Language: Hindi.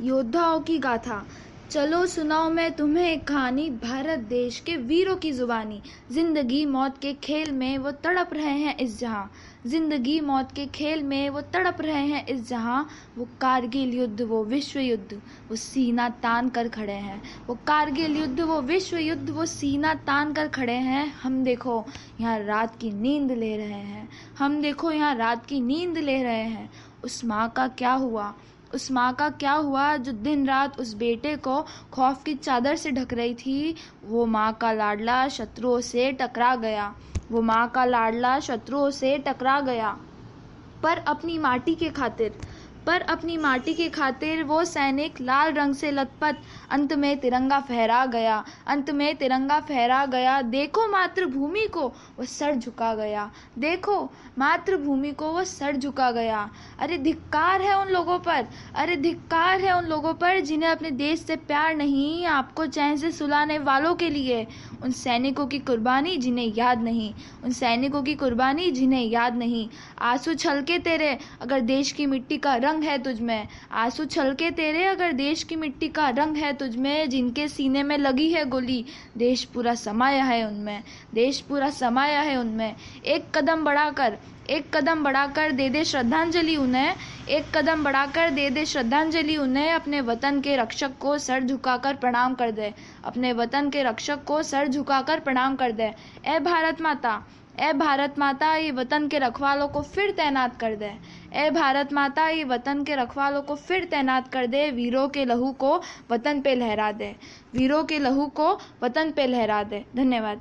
योद्धाओं की गाथा। चलो सुनाओ मैं तुम्हें एक कहानी, भारत देश के वीरों की जुबानी। ज़िंदगी मौत के खेल में वो तड़प रहे हैं इस जहाँ। ज़िंदगी मौत के खेल में वो तड़प रहे हैं इस जहाँ। वो कारगिल युद्ध, वो विश्व युद्ध, वो सीना तान कर खड़े हैं। वो कारगिल युद्ध, वो विश्व युद्ध, वो सीना तान कर खड़े हैं। हम देखो यहाँ रात की नींद ले रहे हैं। हम देखो यहाँ रात की नींद ले रहे हैं। उस माँ का क्या हुआ? उस माँ का क्या हुआ? जो दिन रात उस बेटे को खौफ की चादर से ढक रही थी, वो माँ का लाडला शत्रुओं से टकरा गया। वो माँ का लाडला शत्रुओं से टकरा गया। पर अपनी माटी के खातिर पर अपनी माटी की खातिर वो सैनिक लाल रंग से लथपथ, अंत में तिरंगा फहरा गया। अंत में तिरंगा फहरा गया। देखो मातृभूमि को, वो सर झुका गया। देखो मातृभूमि को, वो सर झुका गया। अरे धिक्कार है उन लोगों पर। अरे धिक्कार है उन लोगों पर जिन्हें अपने देश से प्यार नहीं, आपको चैन से सुलाने वालों के लिए। उन सैनिकों की कुर्बानी जिन्हें याद नहीं। उन सैनिकों की कुर्बानी जिन्हें याद नहीं। आँसू छलके तेरे, अगर देश की मिट्टी का रंग रंग है तुझ में। आँसू छलके तेरे, अगर देश की मिट्टी का रंग है तुझमें जिनके सीने में लगी है गोली। देश पूरा समाया है उनमें, देश पूरा समाया है उनमें। एक कदम बढ़ाकर, एक कदम बढ़ाकर दे दे श्रद्धांजलि उन्हें, एक कदम बढ़ाकर दे दे श्रद्धांजलि उन्हें, अपने वतन के रक्षक को सर झुकाकर प्रणाम कर दे। अपने वतन के रक्षक को सर झुकाकर प्रणाम कर दे। ए भारत माता, ए भारत माता, ये वतन के रखवालों को फिर तैनात कर दे। ए भारत माता, ये वतन के रखवालों को फिर तैनात कर दे, वीरों के लहू को वतन पे लहरा दे। वीरों के लहू को वतन पे लहरा दे। धन्यवाद।